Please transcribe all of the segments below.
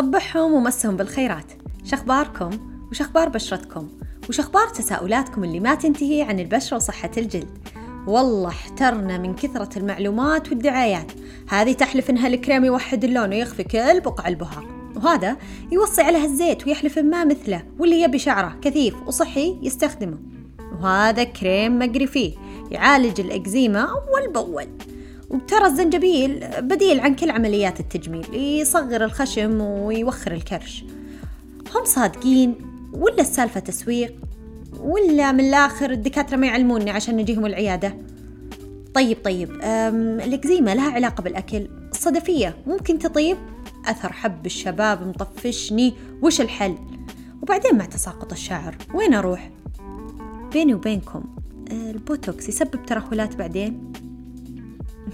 صبحهم ومسهم بالخيرات. شخباركم وشخبار بشرتكم وشخبار تساؤلاتكم اللي ما تنتهي عن البشرة وصحة الجلد. والله احترنا من كثرة المعلومات والدعايات. هذه تحلف إنها الكريم يوحد اللون ويخفي كل بقع البهار وهذا يوصي عليها الزيت ويحلف ما مثله واللي يبي شعره كثيف وصحي يستخدمه. وهذا كريم مقري فيه يعالج الإكزيما أول بأول. وترى الزنجبيل بديل عن كل عمليات التجميل يصغر الخشم ويوخر الكرش. هم صادقين ولا السالفة تسويق ولا من الآخر الدكاترة ما يعلموني عشان نجيهم العيادة؟ طيب طيب الإكزيما لها علاقة بالأكل الصدفية ممكن تطيب؟ أثر حب الشباب مطفشني وش الحل؟ وبعدين مع تساقط الشعر وين أروح؟ بيني وبينكم البوتوكس يسبب ترهلات بعدين؟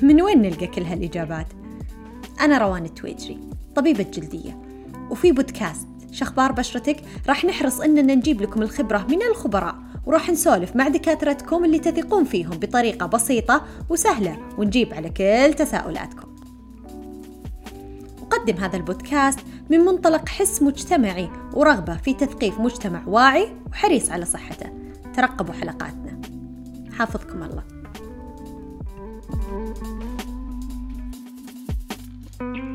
من وين نلقى كل هالإجابات؟ أنا روان التويجري طبيبة جلدية. وفي بودكاست شخبار بشرتك راح نحرص إننا نجيب لكم الخبرة من الخبراء وراح نسولف مع دكاترتكم اللي تثقون فيهم بطريقة بسيطة وسهلة ونجيب على كل تساؤلاتكم. أقدم هذا البودكاست من منطلق حس مجتمعي ورغبة في تثقيف مجتمع واعي وحريص على صحته. ترقبوا حلقاتنا. حافظكم الله. Thank you.